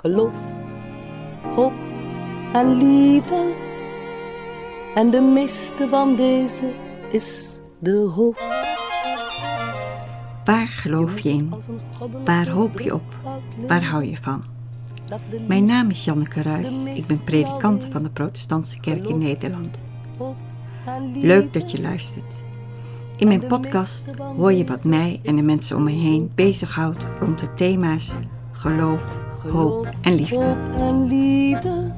geloof, hoop en liefde. En de meeste van deze is de hoop. Waar geloof je in? Waar hoop je op? Waar hou je van? Mijn naam is Janneke Ruis. Ik ben predikant van de Protestantse Kerk in Nederland. Leuk dat je luistert. In mijn podcast hoor je wat mij en de mensen om me heen bezighoudt rond de thema's geloof, hoop en liefde. En liefde.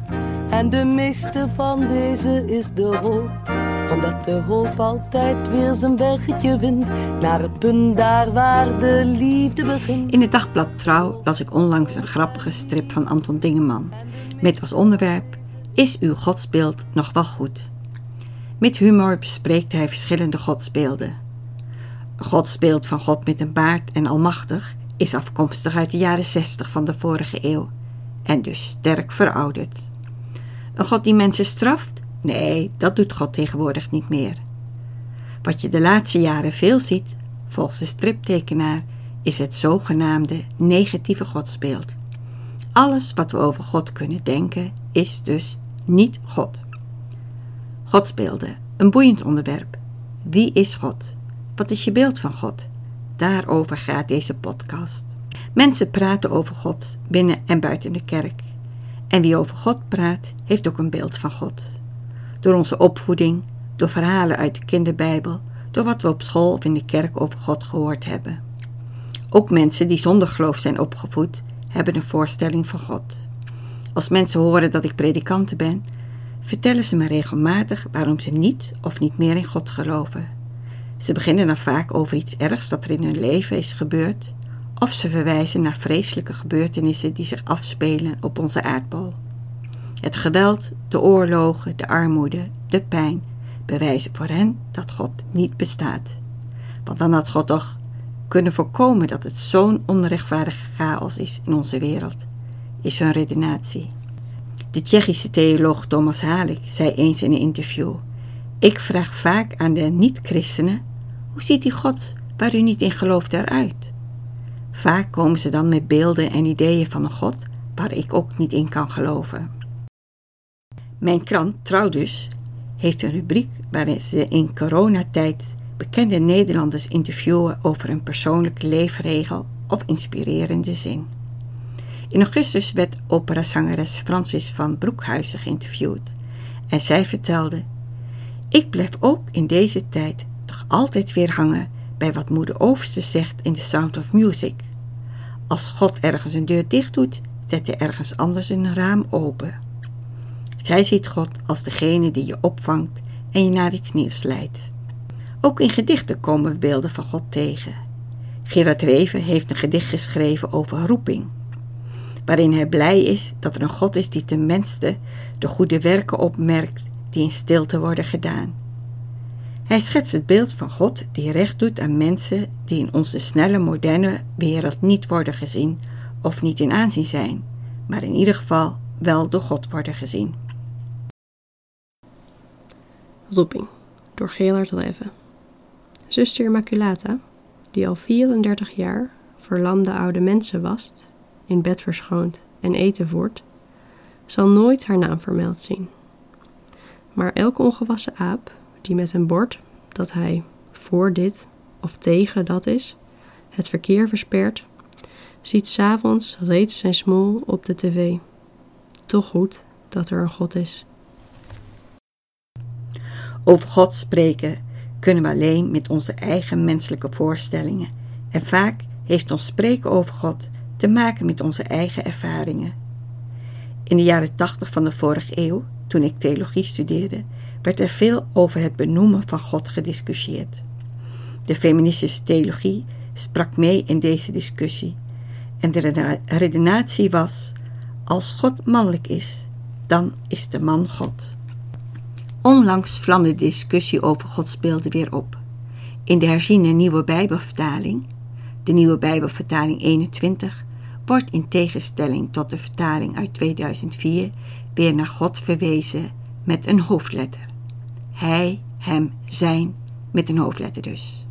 En de meeste van deze is de hoop. Omdat de hoop altijd weer zijn weggetje wint. Naar het punt daar waar de liefde begint. In het dagblad Trouw las ik onlangs een grappige strip van Anton Dingeman. Met als onderwerp: Is uw godsbeeld nog wel goed? Met humor bespreekt hij verschillende godsbeelden. Een godsbeeld van God met een baard en almachtig is afkomstig uit de jaren 60 van de vorige eeuw en dus sterk verouderd. Een God die mensen straft? Nee, dat doet God tegenwoordig niet meer. Wat je de laatste jaren veel ziet, volgens de striptekenaar, is het zogenaamde negatieve godsbeeld. Alles wat we over God kunnen denken, is dus niet God. Godsbeelden, een boeiend onderwerp. Wie is God? Wat is je beeld van God? Daarover gaat deze podcast. Mensen praten over God binnen en buiten de kerk. En wie over God praat, heeft ook een beeld van God. Door onze opvoeding, door verhalen uit de kinderbijbel, door wat we op school of in de kerk over God gehoord hebben. Ook mensen die zonder geloof zijn opgevoed, hebben een voorstelling van God. Als mensen horen dat ik predikante ben, vertellen ze me regelmatig waarom ze niet of niet meer in God geloven. Ze beginnen dan vaak over iets ergs dat er in hun leven is gebeurd, of ze verwijzen naar vreselijke gebeurtenissen die zich afspelen op onze aardbol. Het geweld, de oorlogen, de armoede, de pijn bewijzen voor hen dat God niet bestaat. Want dan had God toch kunnen voorkomen dat het zo'n onrechtvaardige chaos is in onze wereld, is hun redenatie. De Tsjechische theoloog Thomas Halik zei eens in een interview: Ik vraag vaak aan de niet-christenen: hoe ziet die God waar u niet in gelooft eruit? Vaak komen ze dan met beelden en ideeën van een God waar ik ook niet in kan geloven. Mijn krant Trouw dus heeft een rubriek waarin ze in coronatijd bekende Nederlanders interviewen over een persoonlijke leefregel of inspirerende zin. In augustus werd operazangeres Francis van Broekhuizen geïnterviewd en zij vertelde: Ik blijf ook in deze tijd altijd weer hangen bij wat moeder Overste zegt in The Sound of Music. Als God ergens een deur dicht doet, zet hij ergens anders een raam open. Zij ziet God als degene die je opvangt en je naar iets nieuws leidt. Ook in gedichten komen beelden van God tegen. Gerard Reven heeft een gedicht geschreven over roeping, waarin hij blij is dat er een God is die tenminste de goede werken opmerkt die in stilte worden gedaan. Hij schetst het beeld van God die recht doet aan mensen die in onze snelle moderne wereld niet worden gezien of niet in aanzien zijn, maar in ieder geval wel door God worden gezien. Roeping door Gerard Reven. Zuster Immaculata, die al 34 jaar verlamde oude mensen wast, in bed verschoont en eten voert, zal nooit haar naam vermeld zien. Maar elke ongewassen aap die met een bord dat hij voor dit of tegen dat is, het verkeer verspert, ziet s'avonds reeds zijn smol op de tv. Toch goed dat er een God is. Over God spreken kunnen we alleen met onze eigen menselijke voorstellingen en vaak heeft ons spreken over God te maken met onze eigen ervaringen. In de jaren tachtig van de vorige eeuw, toen ik theologie studeerde, werd er veel over het benoemen van God gediscussieerd. De feministische theologie sprak mee in deze discussie en de redenatie was: als God mannelijk is, dan is de man God. Onlangs vlamde de discussie over godsbeelden weer op. In de herziene Nieuwe Bijbelvertaling, de Nieuwe Bijbelvertaling 21, wordt in tegenstelling tot de vertaling uit 2004 weer naar God verwezen met een hoofdletter. Hij, hem, zijn, met een hoofdletter dus.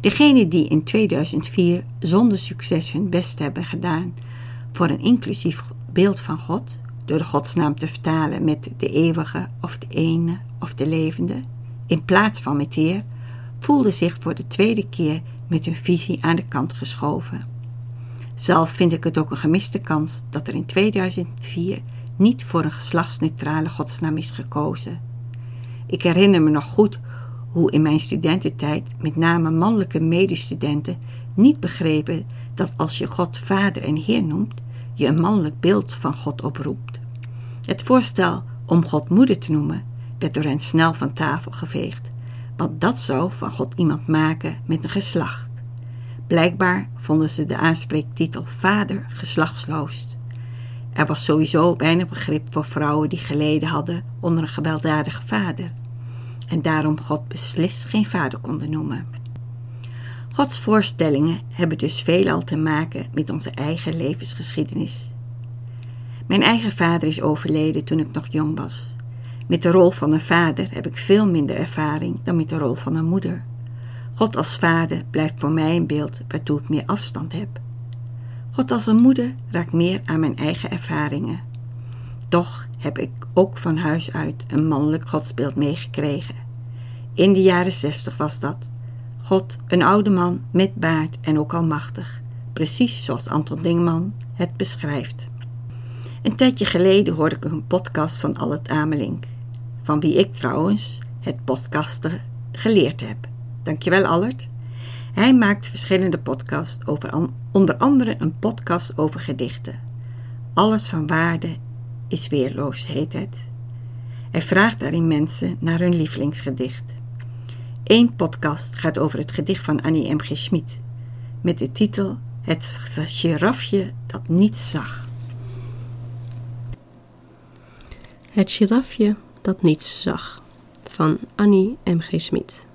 Degenen die in 2004 zonder succes hun best hebben gedaan voor een inclusief beeld van God, door de godsnaam te vertalen met de eeuwige of de ene of de levende, in plaats van met Heer, voelde zich voor de tweede keer met hun visie aan de kant geschoven. Zelf vind ik het ook een gemiste kans dat er in 2004 niet voor een geslachtsneutrale godsnaam is gekozen. Ik herinner me nog goed hoe in mijn studententijd met name mannelijke medestudenten niet begrepen dat als je God Vader en Heer noemt, je een mannelijk beeld van God oproept. Het voorstel om God Moeder te noemen werd door hen snel van tafel geveegd, want dat zou van God iemand maken met een geslacht. Blijkbaar vonden ze de aanspreektitel Vader geslachtsloos. Er was sowieso weinig begrip voor vrouwen die geleden hadden onder een gewelddadige vader en daarom God beslist geen vader konden noemen. Gods voorstellingen hebben dus veelal te maken met onze eigen levensgeschiedenis. Mijn eigen vader is overleden toen ik nog jong was. Met de rol van een vader heb ik veel minder ervaring dan met de rol van een moeder. God als vader blijft voor mij een beeld waartoe ik meer afstand heb. God als een moeder raakt meer aan mijn eigen ervaringen. Toch heb ik ook van huis uit een mannelijk godsbeeld meegekregen. In de jaren zestig was dat. God, een oude man met baard en ook almachtig, precies zoals Anton Dingman het beschrijft. Een tijdje geleden hoorde ik een podcast van Albert Amelink, van wie ik trouwens het podcasten geleerd heb. Dankjewel Allert. Hij maakt verschillende podcasts over onder andere een podcast over gedichten. Alles van waarde is weerloos, heet het. Hij vraagt daarin mensen naar hun lievelingsgedicht. Eén podcast gaat over het gedicht van Annie M. G. Schmid met de titel Het girafje dat niets zag. Het girafje dat niets zag van Annie M. G. Schmid.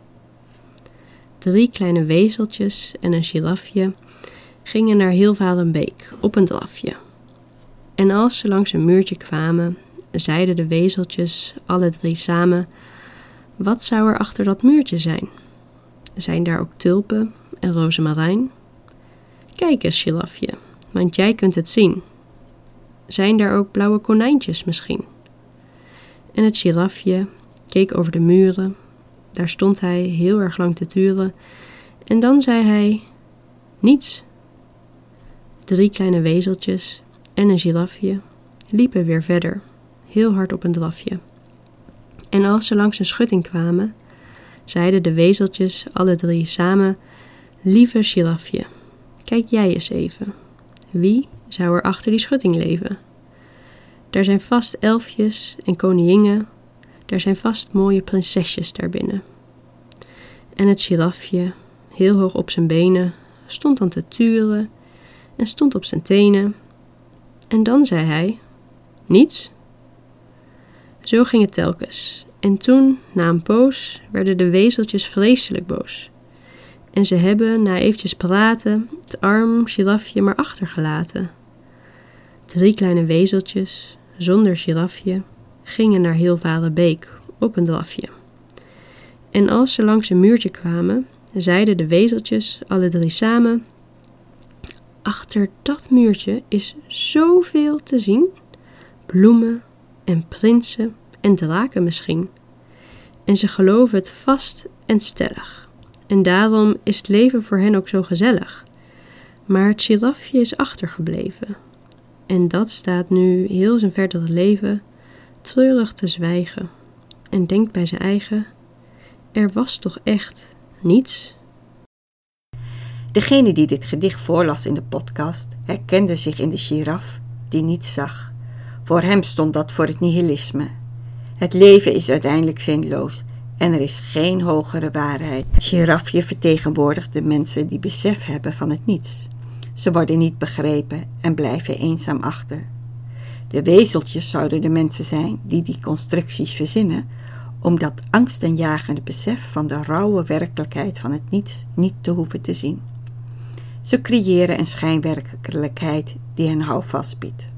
Drie kleine wezeltjes en een girafje gingen naar Hilvalenbeek op een drafje. En als ze langs een muurtje kwamen, zeiden de wezeltjes alle drie samen: Wat zou er achter dat muurtje zijn? Zijn daar ook tulpen en rozemarijn? Kijk eens, girafje, want jij kunt het zien. Zijn daar ook blauwe konijntjes misschien? En het girafje keek over de muren. Daar stond hij heel erg lang te turen. En dan zei hij: Niets. Drie kleine wezeltjes en een girafje liepen weer verder, heel hard op een drafje. En als ze langs een schutting kwamen, zeiden de wezeltjes alle drie samen: Lieve girafje, kijk jij eens even. Wie zou er achter die schutting leven? Daar zijn vast elfjes en koninginnen, daar zijn vast mooie prinsesjes daarbinnen. En het girafje, heel hoog op zijn benen, stond dan te turen en stond op zijn tenen en dan zei hij: Niets. Zo ging het telkens. En toen, na een poos, werden de wezeltjes vreselijk boos. En ze hebben, na eventjes praten, het arm girafje maar achtergelaten. Drie kleine wezeltjes, zonder girafje, gingen naar beek op een drafje. En als ze langs een muurtje kwamen, zeiden de wezeltjes alle drie samen: Achter dat muurtje is zoveel te zien: bloemen en prinsen en draken misschien. En ze geloven het vast en stellig. En daarom is het leven voor hen ook zo gezellig. Maar het girafje is achtergebleven. En dat staat nu heel zijn verdere leven treurig te zwijgen. En denkt bij zijn eigen: er was toch echt niets Degene die dit gedicht voorlas in de podcast herkende zich in de giraf die niets zag. Voor hem stond dat voor het nihilisme. Het leven is uiteindelijk zinloos en er is geen hogere waarheid. Girafje vertegenwoordigt de mensen die besef hebben van het niets. Ze worden niet begrepen en blijven eenzaam achter. De wezeltjes zouden de mensen zijn die die constructies verzinnen, omdat angstaanjagende besef van de rauwe werkelijkheid van het niets niet te hoeven te zien. Ze creëren een schijnwerkelijkheid die hen houvast biedt.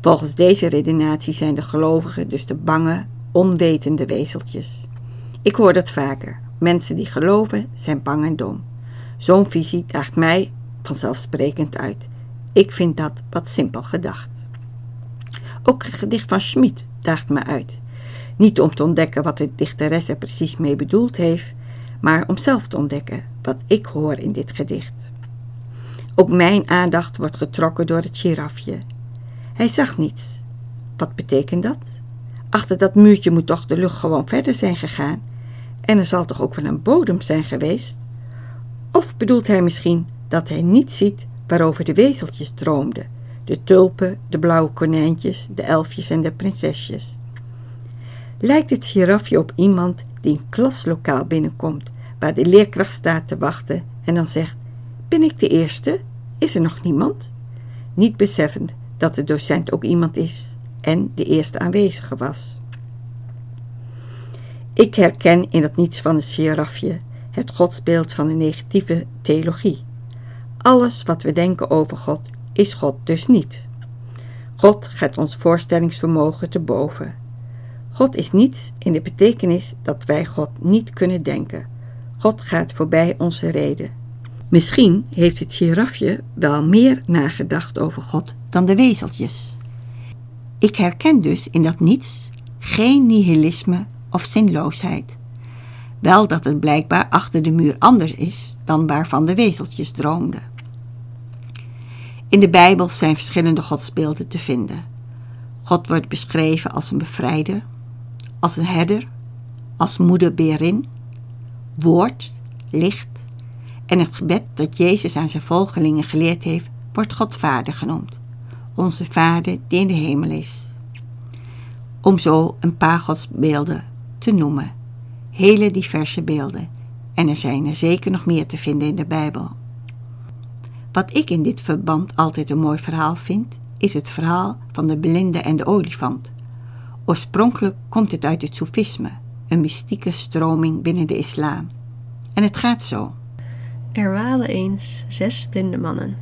Volgens deze redenatie zijn de gelovigen dus de bange, onwetende wezeltjes. Ik hoor dat vaker. Mensen die geloven zijn bang en dom. Zo'n visie daagt mij vanzelfsprekend uit. Ik vind dat wat simpel gedacht. Ook het gedicht van Schmid daagt me uit. Niet om te ontdekken wat de dichteres er precies mee bedoeld heeft, maar om zelf te ontdekken wat ik hoor in dit gedicht. Ook mijn aandacht wordt getrokken door het girafje. Hij zag niets. Wat betekent dat? Achter dat muurtje moet toch de lucht gewoon verder zijn gegaan? En er zal toch ook wel een bodem zijn geweest? Of bedoelt hij misschien dat hij niet ziet waarover de wezeltjes droomden? De tulpen, de blauwe konijntjes, de elfjes en de prinsesjes. Lijkt het girafje op iemand die een klaslokaal binnenkomt, waar de leerkracht staat te wachten en dan zegt: Ben ik de eerste? Is er nog niemand? Niet beseffend dat de docent ook iemand is en de eerste aanwezige was. Ik herken in het niets van het girafje het godsbeeld van de negatieve theologie. Alles wat we denken over God is God dus niet. God gaat ons voorstellingsvermogen te boven. God is niets in de betekenis dat wij God niet kunnen denken. God gaat voorbij onze reden. Misschien heeft het girafje wel meer nagedacht over God dan de wezeltjes. Ik herken dus in dat niets geen nihilisme of zinloosheid. Wel dat het blijkbaar achter de muur anders is dan waarvan de wezeltjes droomden. In de Bijbel zijn verschillende godsbeelden te vinden. God wordt beschreven als een bevrijder, als een herder, als moeder Berin, woord, licht en het gebed dat Jezus aan zijn volgelingen geleerd heeft, wordt God Vader genoemd. Onze Vader die in de hemel is. Om zo een paar godsbeelden te noemen. Hele diverse beelden. En er zijn er zeker nog meer te vinden in de Bijbel. Wat ik in dit verband altijd een mooi verhaal vind, is het verhaal van de blinde en de olifant. Oorspronkelijk komt het uit het soefisme, een mystieke stroming binnen de islam. En het gaat zo. Er waren eens zes blinde mannen.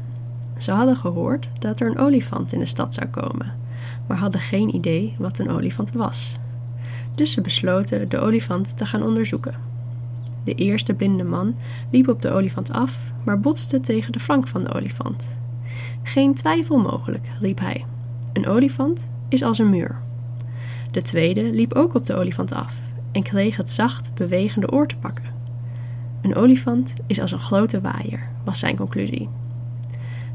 Ze hadden gehoord dat er een olifant in de stad zou komen, maar hadden geen idee wat een olifant was. Dus ze besloten de olifant te gaan onderzoeken. De eerste blinde man liep op de olifant af, maar botste tegen de flank van de olifant. Geen twijfel mogelijk, riep hij. Een olifant is als een muur. De tweede liep ook op de olifant af en kreeg het zacht bewegende oor te pakken. Een olifant is als een grote waaier, was zijn conclusie.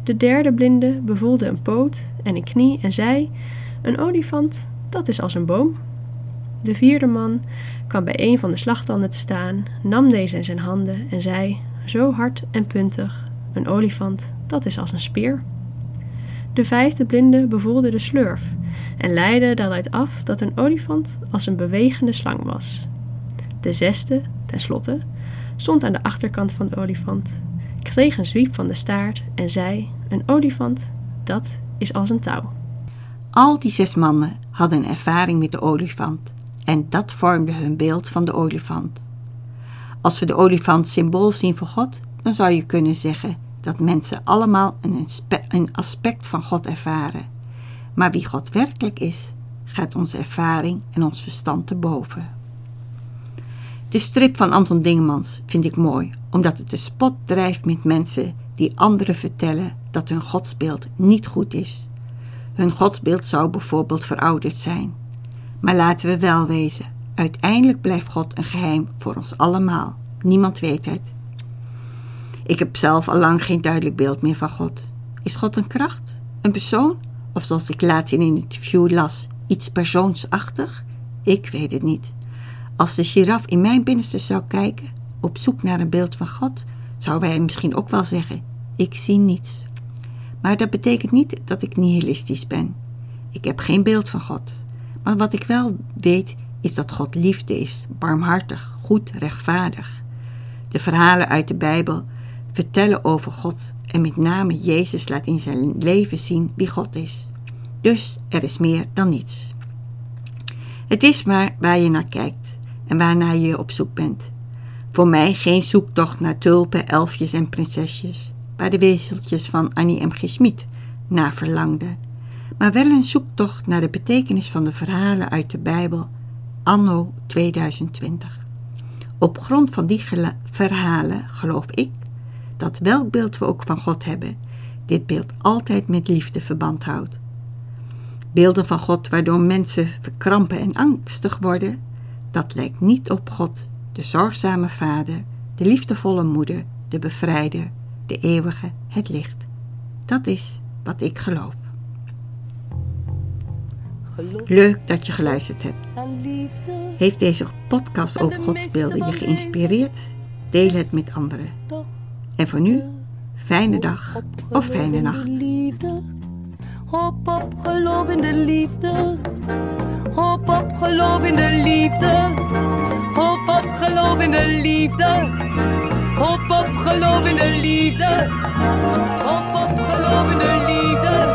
De derde blinde bevoelde een poot en een knie en zei: Een olifant, dat is als een boom. De vierde man kwam bij een van de slagtanden te staan, nam deze in zijn handen en zei, zo hard en puntig: Een olifant, dat is als een speer. De vijfde blinde bevoelde de slurf en leidde daaruit af dat een olifant als een bewegende slang was. De zesde, tenslotte, stond aan de achterkant van de olifant, kreeg een zwiep van de staart en zei: Een olifant, dat is als een touw. Al die zes mannen hadden ervaring met de olifant en dat vormde hun beeld van de olifant. Als we de olifant symbool zien voor God, dan zou je kunnen zeggen dat mensen allemaal een, een aspect van God ervaren. Maar wie God werkelijk is, gaat onze ervaring en ons verstand te boven. De strip van Anton Dingemans vind ik mooi, omdat het de spot drijft met mensen die anderen vertellen dat hun godsbeeld niet goed is. Hun godsbeeld zou bijvoorbeeld verouderd zijn. Maar laten we wel wezen, uiteindelijk blijft God een geheim voor ons allemaal. Niemand weet het. Ik heb zelf al lang geen duidelijk beeld meer van God. Is God een kracht? Een persoon? Of zoals ik laatst in een interview las, iets persoonsachtig? Ik weet het niet. Als de giraf in mijn binnenste zou kijken, op zoek naar een beeld van God, zou hij misschien ook wel zeggen: Ik zie niets. Maar dat betekent niet dat ik nihilistisch ben. Ik heb geen beeld van God. Maar wat ik wel weet, is dat God liefde is, barmhartig, goed, rechtvaardig. De verhalen uit de Bijbel vertellen over God en met name Jezus laat in zijn leven zien wie God is. Dus er is meer dan niets. Het is maar waar je naar kijkt en waarnaar je op zoek bent. Voor mij geen zoektocht naar tulpen, elfjes en prinsesjes, waar de wezeltjes van Annie M. G. Schmid naar verlangden, maar wel een zoektocht naar de betekenis van de verhalen uit de Bijbel anno 2020. Op grond van die verhalen geloof ik dat welk beeld we ook van God hebben, dit beeld altijd met liefde verband houdt. Beelden van God waardoor mensen verkrampen en angstig worden, dat lijkt niet op God, de zorgzame Vader, de liefdevolle Moeder, de Bevrijder, de Eeuwige, het Licht. Dat is wat ik geloof. Leuk dat je geluisterd hebt. Heeft deze podcast over godsbeelden je geïnspireerd? Deel het met anderen. En voor nu, fijne dag of fijne nacht. Hop op, geloof in de liefde. Hop op, geloof in de liefde. Hop op, geloof in de liefde. Hop op, geloof in de liefde. Hop op, geloof in de liefde.